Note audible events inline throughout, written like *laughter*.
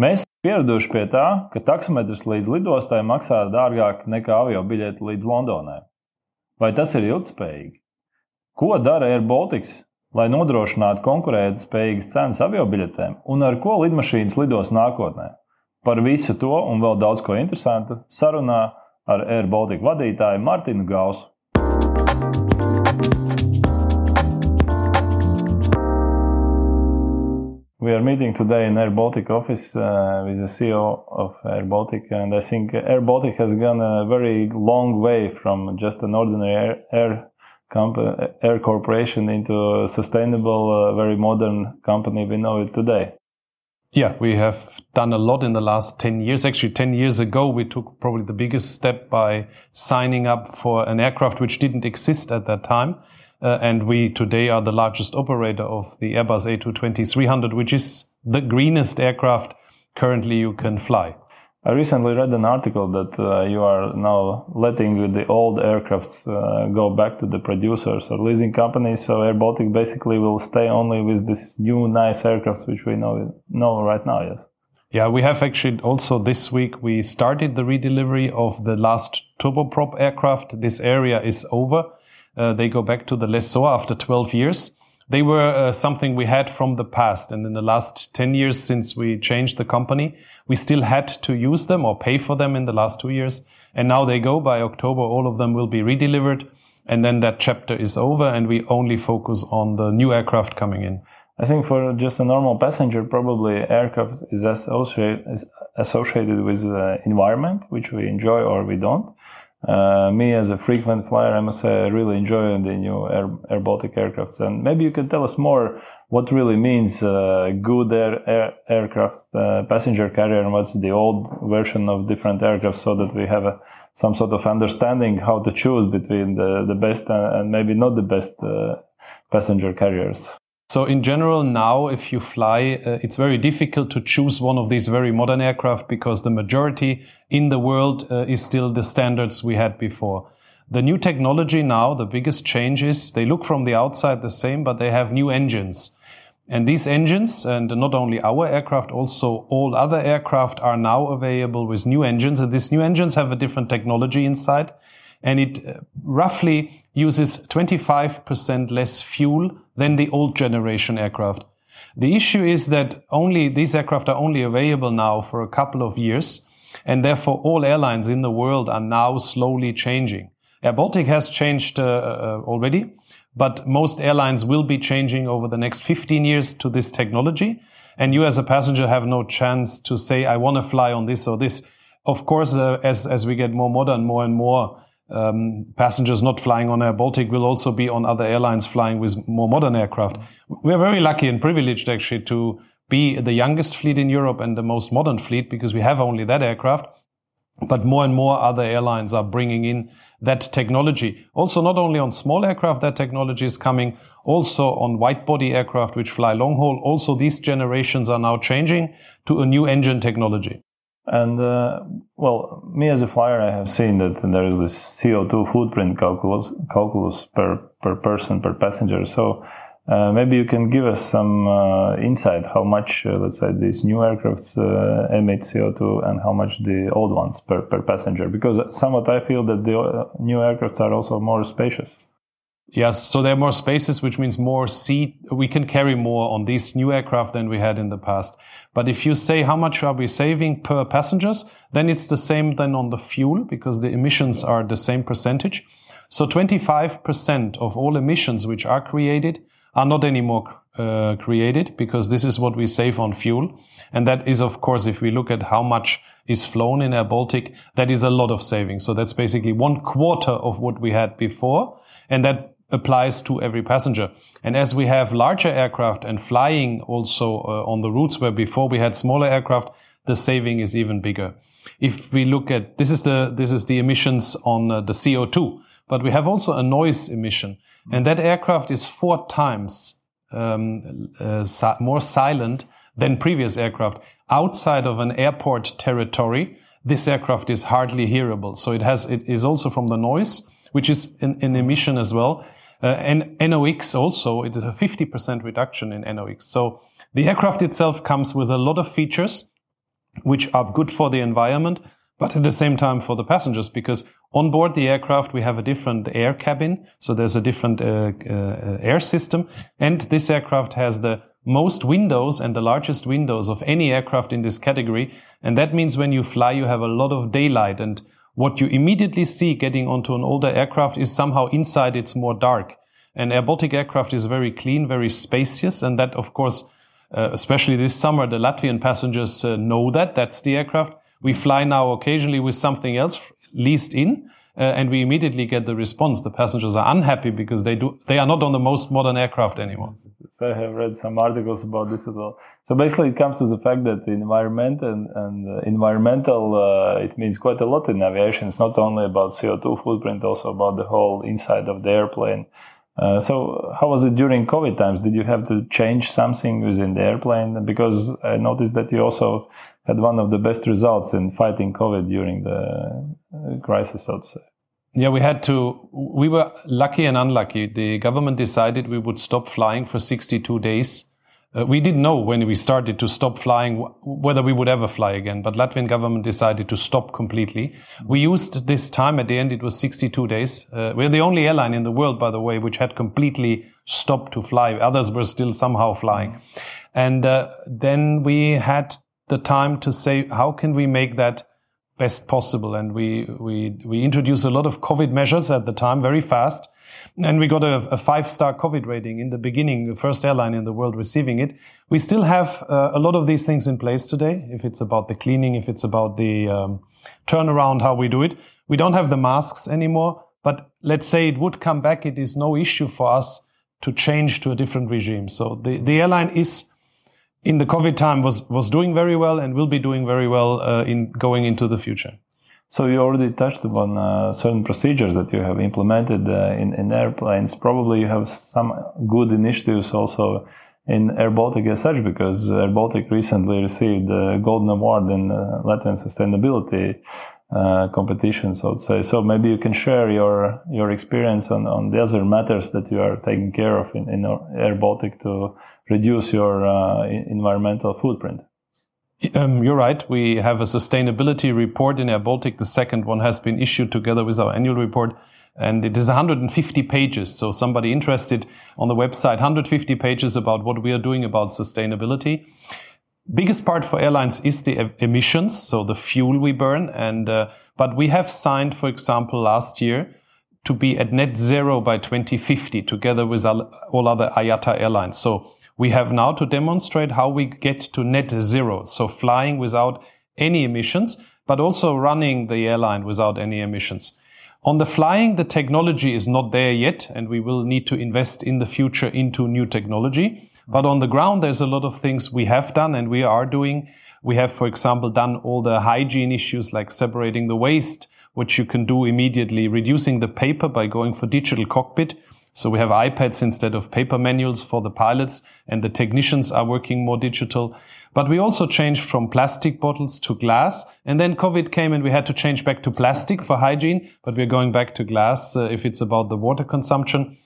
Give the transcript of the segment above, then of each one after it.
Mēs pieraduši pie tā, ka taksometrs līdz lidostai maksā dārgāk nekā avio biļete līdz Londonai. Vai tas ir ilgspējīgi? Ko dara Air Baltics, lai nodrošinātu konkurētspējīgas cenas avio biļetēm, un ar ko lidmašīnas lidos nākotnē? Par visu to un vēl daudz ko interesantu sarunā ar Air Baltica vadītāju Martinu Gausu. We are meeting today in Air Baltic office uh, with the CEO of Air Baltic, and I think Air Baltic has gone a very long way from just an ordinary air, air, air corporation into a sustainable, uh, very modern company we know it today. Yeah, we have done a lot in the last 10 years. Actually, 10 years ago, we took probably the biggest step by signing up for an aircraft which didn't exist at that time. Uh, and we today are the largest operator of the Airbus A220-300, which is the greenest aircraft currently you can fly. I recently read an article that uh, you are now letting the old aircrafts uh, go back to the producers or leasing companies. So Air Baltic basically will stay only with this new nice aircrafts which we know know right now. Yes. Yeah, we have actually also this week we started the redelivery of the last turboprop aircraft. This area is over. Uh, they go back to the lessor after 12 years. They were uh, something we had from the past, and in the last 10 years since we changed the company, we still had to use them or pay for them in the last two years. And now they go by October, all of them will be redelivered. And then that chapter is over and we only focus on the new aircraft coming in. I think for just a normal passenger, probably aircraft is associated, is associated with the environment, which we enjoy or we don't. Uh, me as a frequent flyer, I must say I really enjoy the new Air, Air Baltic aircrafts. And maybe you can tell us more what really means uh, good air, air aircraft uh, passenger carrier and what's the old version of different aircraft so that we have a, some sort of understanding how to choose between the, the best and, and maybe not the best uh, passenger carriers. So in general, now if you fly, uh, it's very difficult to choose one of these very modern aircraft because the majority in the world uh, is still the standards we had before. The new technology now, the biggest change is they look from the outside the same, but they have new engines. And these engines, and not only our aircraft, also all other aircraft are now available with new engines. And these new engines have a different technology inside. And it uh, roughly uses 25% less fuel than the old generation aircraft. The issue is that only these aircraft are only available now for a couple of years, and therefore all airlines in the world are now slowly changing. Air Baltic has changed uh, uh, already, but most airlines will be changing over the next 15 years to this technology. And you as a passenger have no chance to say, I want to fly on this or this. Of course, uh, as, as we get more modern, more and more um, passengers not flying on Air Baltic will also be on other airlines flying with more modern aircraft. We're very lucky and privileged actually to be the youngest fleet in Europe and the most modern fleet because we have only that aircraft. But more and more other airlines are bringing in that technology. Also, not only on small aircraft, that technology is coming. Also on wide body aircraft, which fly long haul. Also, these generations are now changing to a new engine technology. And uh, well, me as a flyer, I have seen that there is this CO2 footprint calculus, calculus per, per person, per passenger. So uh, maybe you can give us some uh, insight how much, uh, let's say, these new aircrafts uh, emit CO2 and how much the old ones per, per passenger. Because somewhat I feel that the uh, new aircrafts are also more spacious. Yes, so there are more spaces, which means more seat. We can carry more on these new aircraft than we had in the past. But if you say how much are we saving per passengers, then it's the same then on the fuel because the emissions are the same percentage. So 25% of all emissions which are created are not anymore uh, created because this is what we save on fuel. And that is, of course, if we look at how much is flown in Air Baltic, that is a lot of savings. So that's basically one quarter of what we had before. And that applies to every passenger. And as we have larger aircraft and flying also uh, on the routes where before we had smaller aircraft, the saving is even bigger. If we look at this is the this is the emissions on uh, the CO2, but we have also a noise emission, and that aircraft is four times um, uh, si more silent than previous aircraft. Outside of an airport territory, this aircraft is hardly hearable. So it has it is also from the noise, which is an, an emission as well uh, and NOx also, it's a 50% reduction in NOx. So the aircraft itself comes with a lot of features which are good for the environment, but at the same time for the passengers, because on board the aircraft, we have a different air cabin. So there's a different uh, uh, air system. And this aircraft has the most windows and the largest windows of any aircraft in this category. And that means when you fly, you have a lot of daylight. And what you immediately see getting onto an older aircraft is somehow inside it's more dark. And Air Baltic aircraft is very clean, very spacious. And that, of course, uh, especially this summer, the Latvian passengers uh, know that. That's the aircraft. We fly now occasionally with something else leased in. Uh, and we immediately get the response. The passengers are unhappy because they do they are not on the most modern aircraft anymore. So I have read some articles about this as well. So basically, it comes to the fact that the environment and, and uh, environmental uh, it means quite a lot in aviation. It's not only about CO two footprint, also about the whole inside of the airplane. Uh, so how was it during COVID times? Did you have to change something within the airplane? Because I noticed that you also had one of the best results in fighting COVID during the uh, crisis, so to say. Yeah, we had to, we were lucky and unlucky. The government decided we would stop flying for 62 days uh, we didn't know when we started to stop flying whether we would ever fly again, but Latvian government decided to stop completely. We used this time at the end; it was 62 days. Uh, we're the only airline in the world, by the way, which had completely stopped to fly. Others were still somehow flying, and uh, then we had the time to say, how can we make that best possible? And we we we introduced a lot of COVID measures at the time, very fast and we got a, a five star COVID rating in the beginning, the first airline in the world receiving it. We still have uh, a lot of these things in place today. If it's about the cleaning, if it's about the um, turnaround, how we do it. We don't have the masks anymore, but let's say it would come back. It is no issue for us to change to a different regime. So the, the airline is in the COVID time was, was doing very well and will be doing very well uh, in going into the future. So you already touched upon uh, certain procedures that you have implemented uh, in, in airplanes. Probably you have some good initiatives also in Air Baltic as such, because Air Baltic recently received the Golden Award in uh, Latvian sustainability uh, competition, so to say. So maybe you can share your your experience on, on the other matters that you are taking care of in, in Air Baltic to reduce your uh, environmental footprint. Um, you're right. We have a sustainability report in Air Baltic. The second one has been issued together with our annual report, and it is 150 pages. So somebody interested on the website, 150 pages about what we are doing about sustainability. Biggest part for airlines is the emissions, so the fuel we burn. And uh, but we have signed, for example, last year to be at net zero by 2050, together with all other IATA airlines. So we have now to demonstrate how we get to net zero. So flying without any emissions, but also running the airline without any emissions. On the flying, the technology is not there yet, and we will need to invest in the future into new technology. But on the ground, there's a lot of things we have done and we are doing. We have, for example, done all the hygiene issues like separating the waste, which you can do immediately, reducing the paper by going for digital cockpit. So we have iPads instead of paper manuals for the pilots and the technicians are working more digital. But we also changed from plastic bottles to glass. And then COVID came and we had to change back to plastic for hygiene, but we're going back to glass uh, if it's about the water consumption.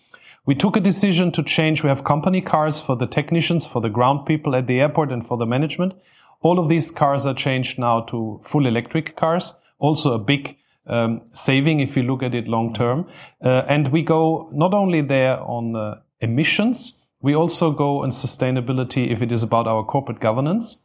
We took a decision to change. We have company cars for the technicians, for the ground people at the airport and for the management. All of these cars are changed now to full electric cars. Also a big um, saving if you look at it long term. Uh, and we go not only there on uh, emissions, we also go on sustainability if it is about our corporate governance.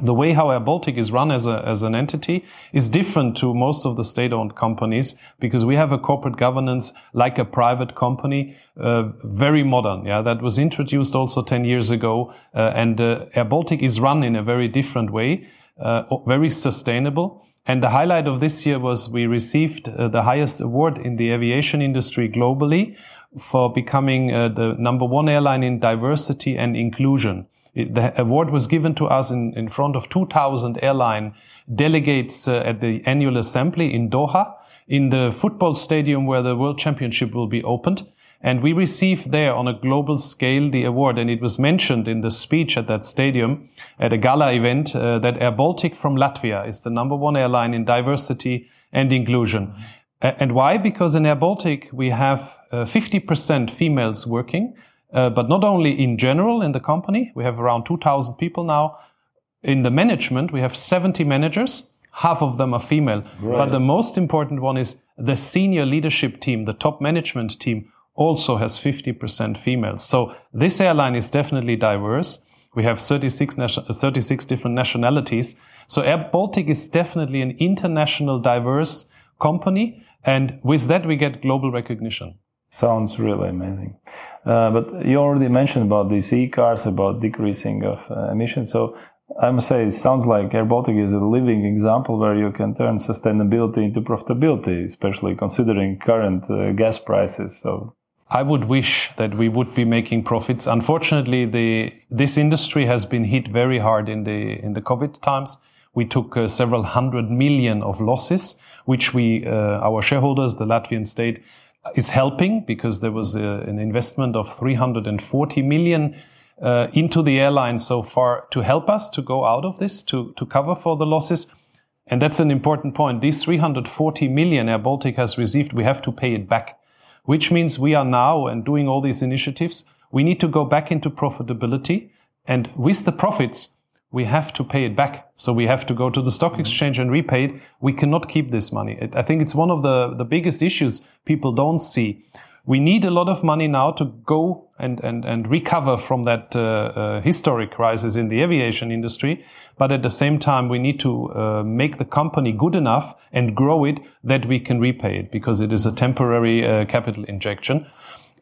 The way how Air Baltic is run as, a, as an entity is different to most of the state-owned companies because we have a corporate governance like a private company, uh, very modern. Yeah, that was introduced also 10 years ago. Uh, and uh, Air Baltic is run in a very different way, uh, very sustainable. And the highlight of this year was we received uh, the highest award in the aviation industry globally for becoming uh, the number one airline in diversity and inclusion. It, the award was given to us in, in front of 2,000 airline delegates uh, at the annual assembly in Doha, in the football stadium where the World Championship will be opened. And we received there on a global scale the award. And it was mentioned in the speech at that stadium at a gala event uh, that Air Baltic from Latvia is the number one airline in diversity and inclusion. Mm-hmm. And why? Because in Air Baltic, we have uh, 50% females working, uh, but not only in general in the company. We have around 2,000 people now. In the management, we have 70 managers. Half of them are female. Right. But the most important one is the senior leadership team, the top management team also has 50% females. So this airline is definitely diverse. We have 36, 36 different nationalities. So Air Baltic is definitely an international diverse company. And with that, we get global recognition. Sounds really amazing. Uh, but you already mentioned about these e-cars, about decreasing of uh, emissions. So I must say, it sounds like Air Baltic is a living example where you can turn sustainability into profitability, especially considering current uh, gas prices. So I would wish that we would be making profits. Unfortunately, the this industry has been hit very hard in the in the COVID times. We took uh, several hundred million of losses, which we uh, our shareholders, the Latvian state, is helping because there was a, uh, an investment of 340 million uh, into the airline so far to help us to go out of this, to to cover for the losses. And that's an important point. These 340 million Air Baltic has received, we have to pay it back which means we are now and doing all these initiatives, we need to go back into profitability. And with the profits, we have to pay it back. So we have to go to the stock mm-hmm. exchange and repay it. We cannot keep this money. I think it's one of the, the biggest issues people don't see we need a lot of money now to go and, and, and recover from that uh, uh, historic crisis in the aviation industry. But at the same time, we need to uh, make the company good enough and grow it that we can repay it because it is a temporary uh, capital injection.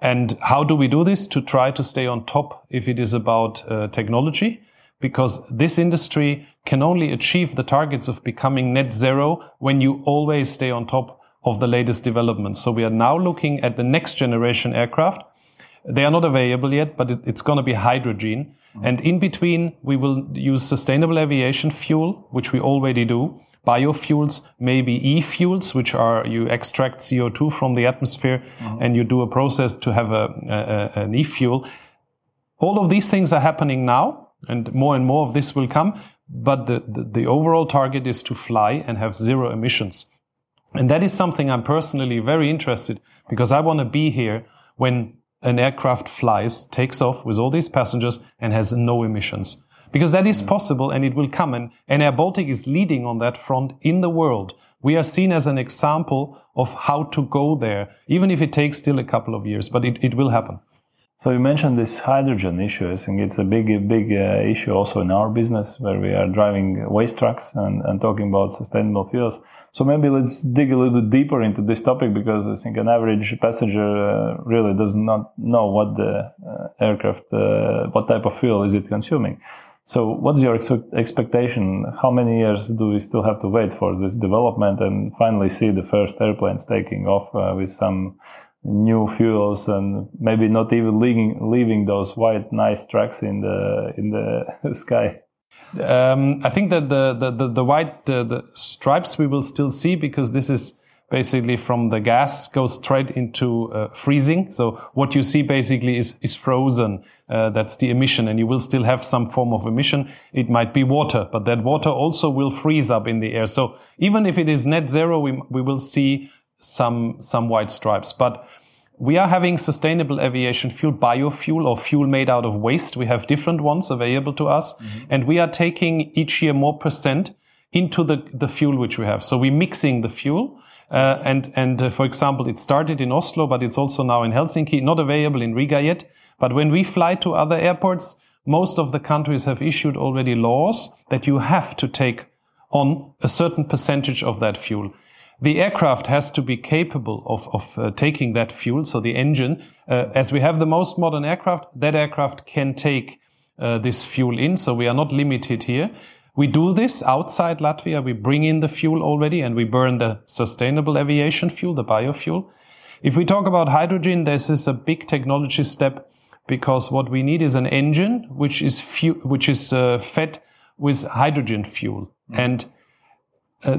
And how do we do this? To try to stay on top if it is about uh, technology, because this industry can only achieve the targets of becoming net zero when you always stay on top of the latest developments. So we are now looking at the next generation aircraft. They are not available yet, but it, it's going to be hydrogen. Mm-hmm. And in between, we will use sustainable aviation fuel, which we already do. Biofuels, maybe e-fuels, which are you extract CO2 from the atmosphere mm-hmm. and you do a process to have a, a, an e-fuel. All of these things are happening now, and more and more of this will come. But the, the, the overall target is to fly and have zero emissions. And that is something I'm personally very interested because I want to be here when an aircraft flies, takes off with all these passengers and has no emissions. Because that is mm. possible and it will come. And, and Air Baltic is leading on that front in the world. We are seen as an example of how to go there, even if it takes still a couple of years, but it, it will happen. So you mentioned this hydrogen issue. I think it's a big, big uh, issue also in our business where we are driving waste trucks and, and talking about sustainable fuels. So maybe let's dig a little bit deeper into this topic because I think an average passenger uh, really does not know what the uh, aircraft, uh, what type of fuel is it consuming. So what's your ex expectation? How many years do we still have to wait for this development and finally see the first airplanes taking off uh, with some new fuels and maybe not even leaving leaving those white nice tracks in the in the *laughs* sky. Um, I think that the the the, the white uh, the stripes we will still see because this is basically from the gas goes straight into uh, freezing. So what you see basically is is frozen. Uh, that's the emission, and you will still have some form of emission. It might be water, but that water also will freeze up in the air. So even if it is net zero, we we will see some some white stripes. But we are having sustainable aviation fuel, biofuel or fuel made out of waste. We have different ones available to us, mm-hmm. and we are taking each year more percent into the, the fuel which we have. So we're mixing the fuel. Uh, and and uh, for example, it started in Oslo, but it's also now in Helsinki, not available in Riga yet. But when we fly to other airports, most of the countries have issued already laws that you have to take on a certain percentage of that fuel. The aircraft has to be capable of, of uh, taking that fuel. So the engine, uh, as we have the most modern aircraft, that aircraft can take uh, this fuel in. So we are not limited here. We do this outside Latvia. We bring in the fuel already and we burn the sustainable aviation fuel, the biofuel. If we talk about hydrogen, this is a big technology step because what we need is an engine which is fu- which is uh, fed with hydrogen fuel. Mm. And uh,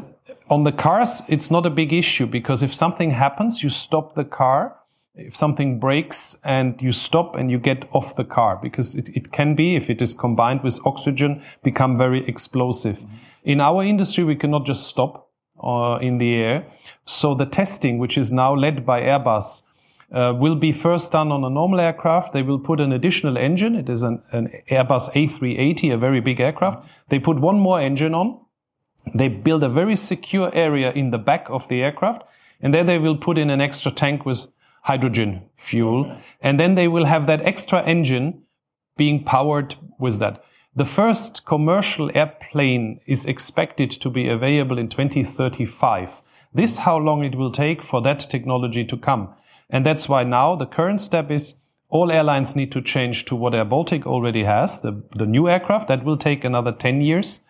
on the cars, it's not a big issue because if something happens, you stop the car. If something breaks and you stop and you get off the car because it, it can be, if it is combined with oxygen, become very explosive. Mm-hmm. In our industry, we cannot just stop uh, in the air. So the testing, which is now led by Airbus, uh, will be first done on a normal aircraft. They will put an additional engine. It is an, an Airbus A380, a very big aircraft. They put one more engine on. They build a very secure area in the back of the aircraft. And there they will put in an extra tank with hydrogen fuel. And then they will have that extra engine being powered with that. The first commercial airplane is expected to be available in 2035. This how long it will take for that technology to come. And that's why now the current step is all airlines need to change to what Air Baltic already has, the, the new aircraft. That will take another 10 years.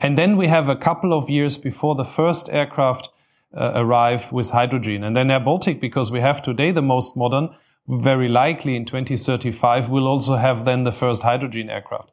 And then we have a couple of years before the first aircraft uh, arrive with hydrogen. And then Air Baltic, because we have today the most modern, very likely in 2035 we'll also have then the first hydrogen aircraft.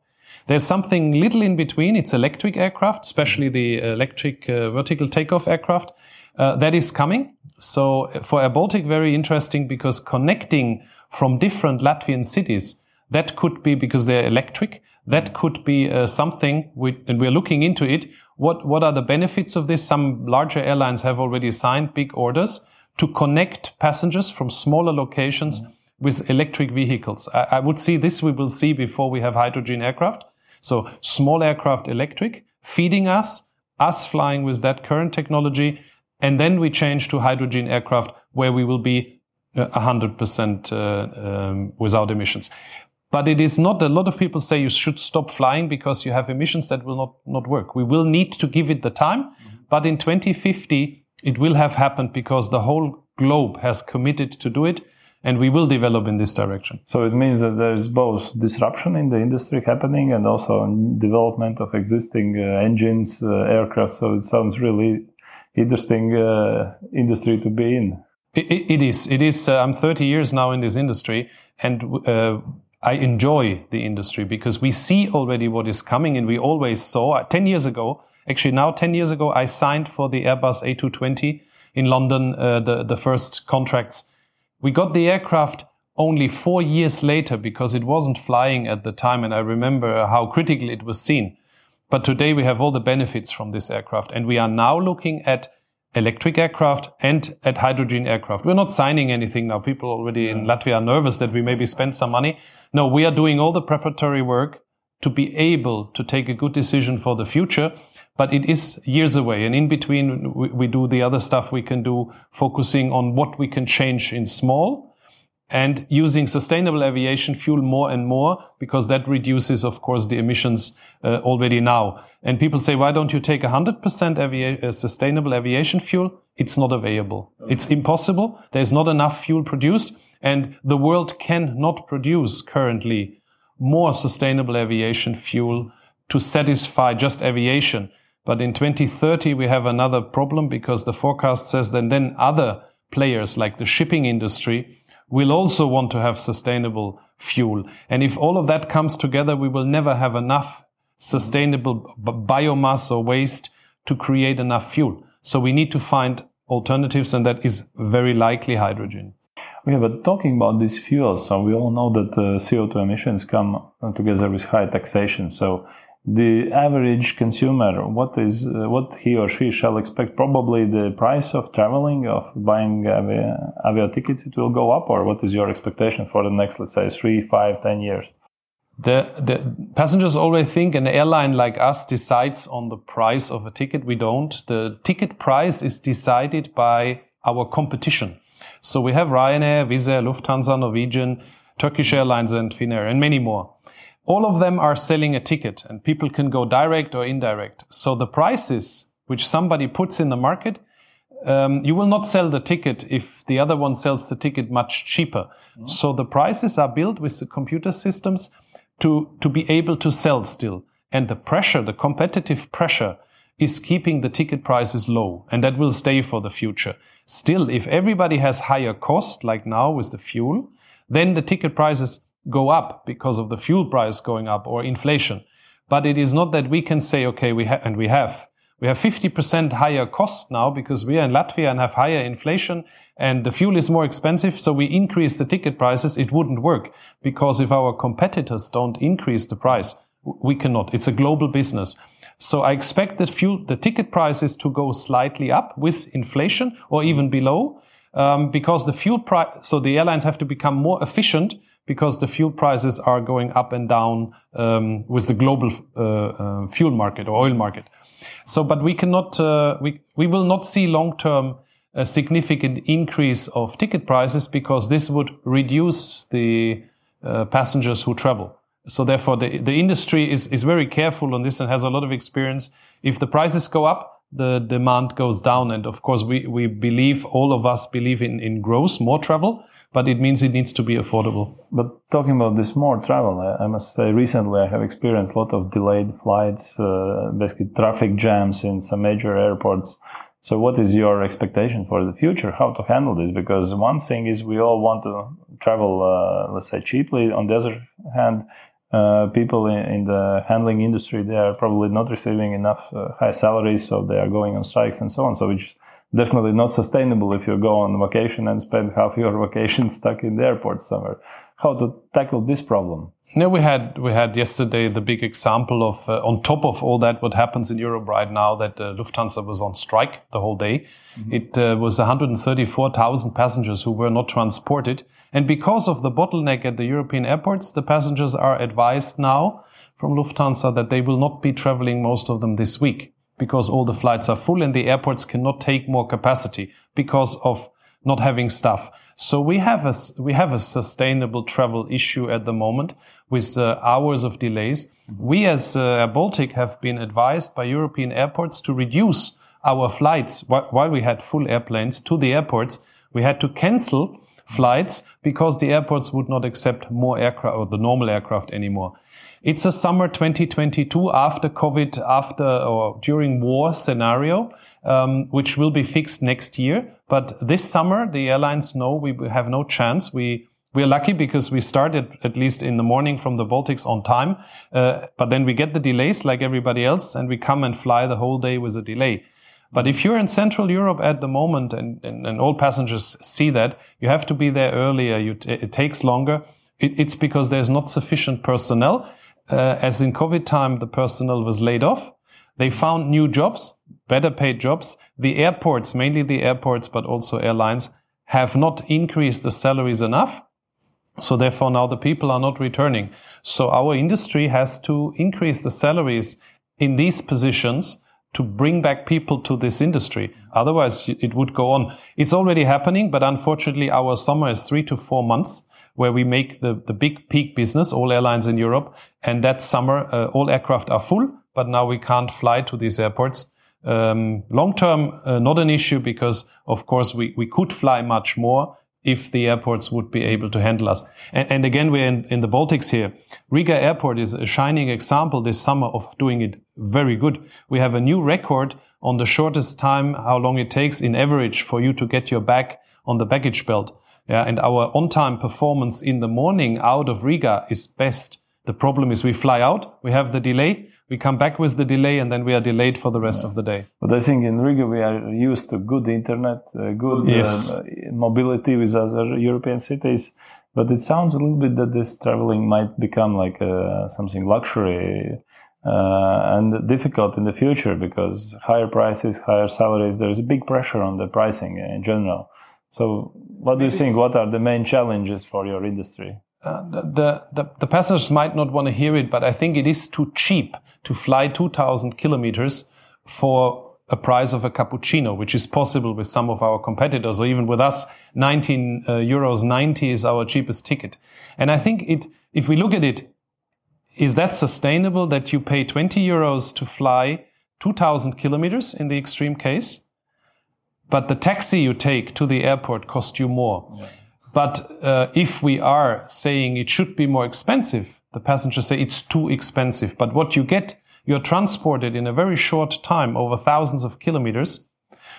There's something little in between. It's electric aircraft, especially the electric uh, vertical takeoff aircraft. Uh, that is coming. So for Air Baltic, very interesting because connecting from different Latvian cities, that could be because they're electric. That could be uh, something, we, and we're looking into it. What what are the benefits of this? Some larger airlines have already signed big orders to connect passengers from smaller locations mm-hmm. with electric vehicles. I, I would see this we will see before we have hydrogen aircraft. So small aircraft electric feeding us, us flying with that current technology and then we change to hydrogen aircraft where we will be 100% uh, um, without emissions. But it is not, a lot of people say you should stop flying because you have emissions that will not, not work. We will need to give it the time. Mm-hmm. But in 2050, it will have happened because the whole globe has committed to do it and we will develop in this direction. So it means that there is both disruption in the industry happening and also development of existing uh, engines, uh, aircraft. So it sounds really interesting uh, industry to be in. it, it is. It is. Uh, I'm 30 years now in this industry, and uh, I enjoy the industry because we see already what is coming, and we always saw. Uh, 10 years ago, actually now 10 years ago, I signed for the Airbus A220 in London. Uh, the the first contracts. We got the aircraft only four years later because it wasn't flying at the time, and I remember how critical it was seen. But today we have all the benefits from this aircraft. And we are now looking at electric aircraft and at hydrogen aircraft. We're not signing anything now. People already in Latvia are nervous that we maybe spend some money. No, we are doing all the preparatory work to be able to take a good decision for the future. But it is years away. And in between, we, we do the other stuff we can do, focusing on what we can change in small and using sustainable aviation fuel more and more because that reduces, of course, the emissions uh, already now. And people say, why don't you take 100% avia- uh, sustainable aviation fuel? It's not available. It's impossible. There's not enough fuel produced and the world cannot produce currently more sustainable aviation fuel to satisfy just aviation. But in 2030, we have another problem because the forecast says that then other players like the shipping industry will also want to have sustainable fuel. And if all of that comes together, we will never have enough sustainable biomass or waste to create enough fuel. So we need to find alternatives, and that is very likely hydrogen. Okay, but talking about these fuels, so we all know that uh, CO2 emissions come together with high taxation. So the average consumer, what is uh, what he or she shall expect? Probably the price of traveling, of buying avia, avia tickets, it will go up, or what is your expectation for the next, let's say, three, five, ten years? The, the passengers always think an airline like us decides on the price of a ticket. We don't. The ticket price is decided by our competition. So we have Ryanair, Air, Lufthansa, Norwegian, Turkish Airlines, and Finnair, and many more all of them are selling a ticket and people can go direct or indirect. So the prices which somebody puts in the market, um, you will not sell the ticket if the other one sells the ticket much cheaper. Mm-hmm. So the prices are built with the computer systems to, to be able to sell still. And the pressure, the competitive pressure is keeping the ticket prices low and that will stay for the future. Still, if everybody has higher cost, like now with the fuel, then the ticket prices go up because of the fuel price going up or inflation. But it is not that we can say, okay, we have, and we have, we have 50% higher cost now because we are in Latvia and have higher inflation and the fuel is more expensive. So we increase the ticket prices. It wouldn't work because if our competitors don't increase the price, we cannot. It's a global business. So I expect that fuel, the ticket prices to go slightly up with inflation or even below. um, because the fuel price, so the airlines have to become more efficient because the fuel prices are going up and down um, with the global uh, uh, fuel market or oil market. So, but we cannot, uh, we, we will not see long term a significant increase of ticket prices because this would reduce the uh, passengers who travel. So therefore, the, the industry is, is very careful on this and has a lot of experience. If the prices go up, the demand goes down. And of course, we, we believe, all of us believe in, in growth, more travel, but it means it needs to be affordable. But talking about this more travel, I, must say recently I have experienced a lot of delayed flights, uh, basically traffic jams in some major airports. So what is your expectation for the future? How to handle this? Because one thing is we all want to travel, uh, let's say cheaply. On the other hand, uh, people in, in, the handling industry they are probably not receiving enough uh, high salaries, so they are going on strikes and so on. So which definitely not sustainable if you go on vacation and spend *laughs* half your vacation stuck in the airport somewhere. How to tackle this problem? No, we had we had yesterday the big example of uh, on top of all that what happens in Europe right now that uh, Lufthansa was on strike the whole day. Mm-hmm. It uh, was 134,000 passengers who were not transported, and because of the bottleneck at the European airports, the passengers are advised now from Lufthansa that they will not be traveling most of them this week because all the flights are full and the airports cannot take more capacity because of not having staff. So we have a we have a sustainable travel issue at the moment with uh, hours of delays. We as uh, Baltic have been advised by European airports to reduce our flights while we had full airplanes to the airports. We had to cancel flights because the airports would not accept more aircraft or the normal aircraft anymore. It's a summer 2022 after COVID, after or during war scenario, um, which will be fixed next year. But this summer, the airlines know we have no chance. We we are lucky because we started at least in the morning from the Baltics on time, uh, but then we get the delays like everybody else, and we come and fly the whole day with a delay. But if you're in Central Europe at the moment, and, and, and all passengers see that, you have to be there earlier. You it takes longer. It, it's because there's not sufficient personnel uh, as in COVID time, the personnel was laid off. They found new jobs, better paid jobs. The airports, mainly the airports, but also airlines, have not increased the salaries enough. So therefore now the people are not returning. So our industry has to increase the salaries in these positions to bring back people to this industry. Otherwise it would go on. It's already happening, but unfortunately our summer is three to four months where we make the, the big peak business, all airlines in Europe. And that summer, uh, all aircraft are full, but now we can't fly to these airports. Um, long term, uh, not an issue because, of course, we, we could fly much more if the airports would be able to handle us. And, and again, we're in, in, the Baltics here. Riga Airport is a shining example this summer of doing it very good. We have a new record on the shortest time, how long it takes in average for you to get your bag on the baggage belt. Yeah, and our on-time performance in the morning out of Riga is best. The problem is we fly out, we have the delay, we come back with the delay, and then we are delayed for the rest yeah. of the day. But I think in Riga we are used to good internet, uh, good yes. uh, mobility with other European cities. But it sounds a little bit that this traveling might become like uh, something luxury uh, and difficult in the future because higher prices, higher salaries. There's a big pressure on the pricing in general. So, what do you think? What are the main challenges for your industry? Uh, the, the, the, passengers might not want to hear it, but I think it is too cheap to fly 2,000 kilometers for a price of a cappuccino, which is possible with some of our competitors or even with us. 19 uh, euros 90 is our cheapest ticket. And I think it, if we look at it, is that sustainable that you pay 20 euros to fly 2,000 kilometers in the extreme case? But the taxi you take to the airport costs you more. Yeah. But uh, if we are saying it should be more expensive, the passengers say it's too expensive. But what you get, you're transported in a very short time over thousands of kilometers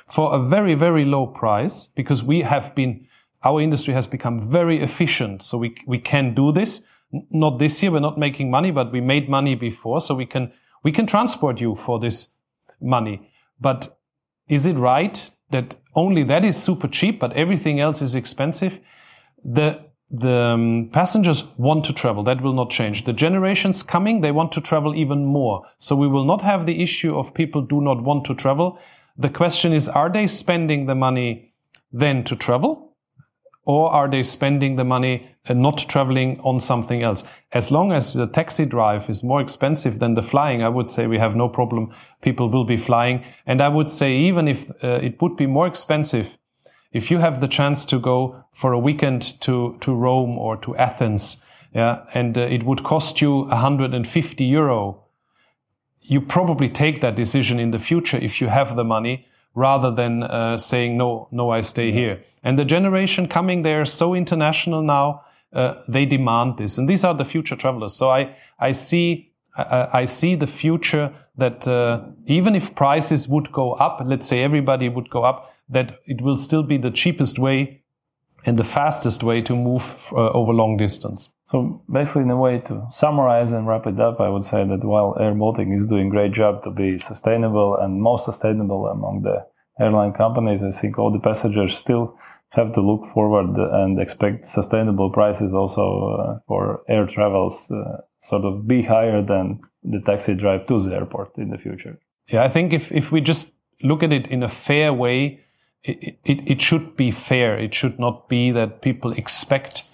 for a very, very low price because we have been, our industry has become very efficient. So we, we can do this. Not this year, we're not making money, but we made money before. So we can, we can transport you for this money. But is it right that only that is super cheap, but everything else is expensive. The the um, passengers want to travel. That will not change. The generations coming, they want to travel even more. So we will not have the issue of people do not want to travel. The question is, are they spending the money then to travel? Or are they spending the money and not traveling on something else? As long as the taxi drive is more expensive than the flying, I would say we have no problem. People will be flying. And I would say even if uh, it would be more expensive, if you have the chance to go for a weekend to, to Rome or to Athens, yeah, and uh, it would cost you 150 euro, you probably take that decision in the future if you have the money rather than uh, saying no no i stay here. And the generation coming there so international now uh, they demand this. And these are the future travelers. So i i see I, I see the future that uh, even if prices would go up, let's say everybody would go up, that it will still be the cheapest way and the fastest way to move uh, over long distance. So basically, in a way to summarize and wrap it up, I would say that while Air Baltic is doing a great job to be sustainable and most sustainable among the airline companies, I think all the passengers still have to look forward and expect sustainable prices also uh, for air travels, uh, sort of be higher than the taxi drive to the airport in the future. Yeah, I think if, if we just look at it in a fair way, it, it, it should be fair. It should not be that people expect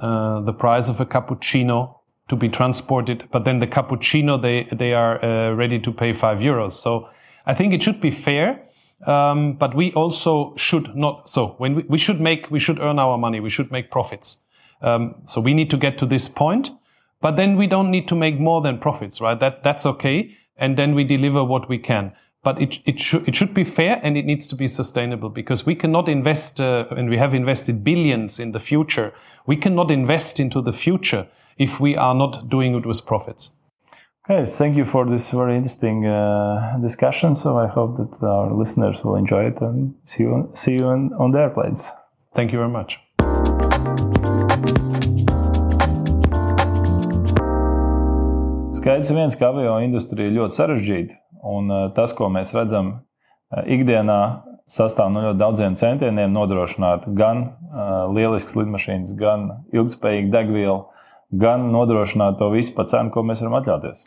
uh, the price of a cappuccino to be transported, but then the cappuccino they they are uh, ready to pay five euros. So I think it should be fair, um, but we also should not. So when we, we should make we should earn our money, we should make profits. Um, so we need to get to this point, but then we don't need to make more than profits, right? That that's okay, and then we deliver what we can but it, it, should, it should be fair and it needs to be sustainable because we cannot invest, uh, and we have invested billions in the future. We cannot invest into the future if we are not doing it with profits. Okay, thank you for this very interesting uh, discussion. So I hope that our listeners will enjoy it and see you, see you on, on the airplanes. Thank you very much. Skaidrs viens, ka avio industrija ļoti sarežģīta Un eh, tas, ko mēs redzam eh, ikdienā, sastāv no ļoti daudziem centieniem nodrošināt gan eh, lielisks lidmašīnas, gan ilgspējīgu degvielu, gan nodrošināt to visu par cenu, ko mēs varam atļauties.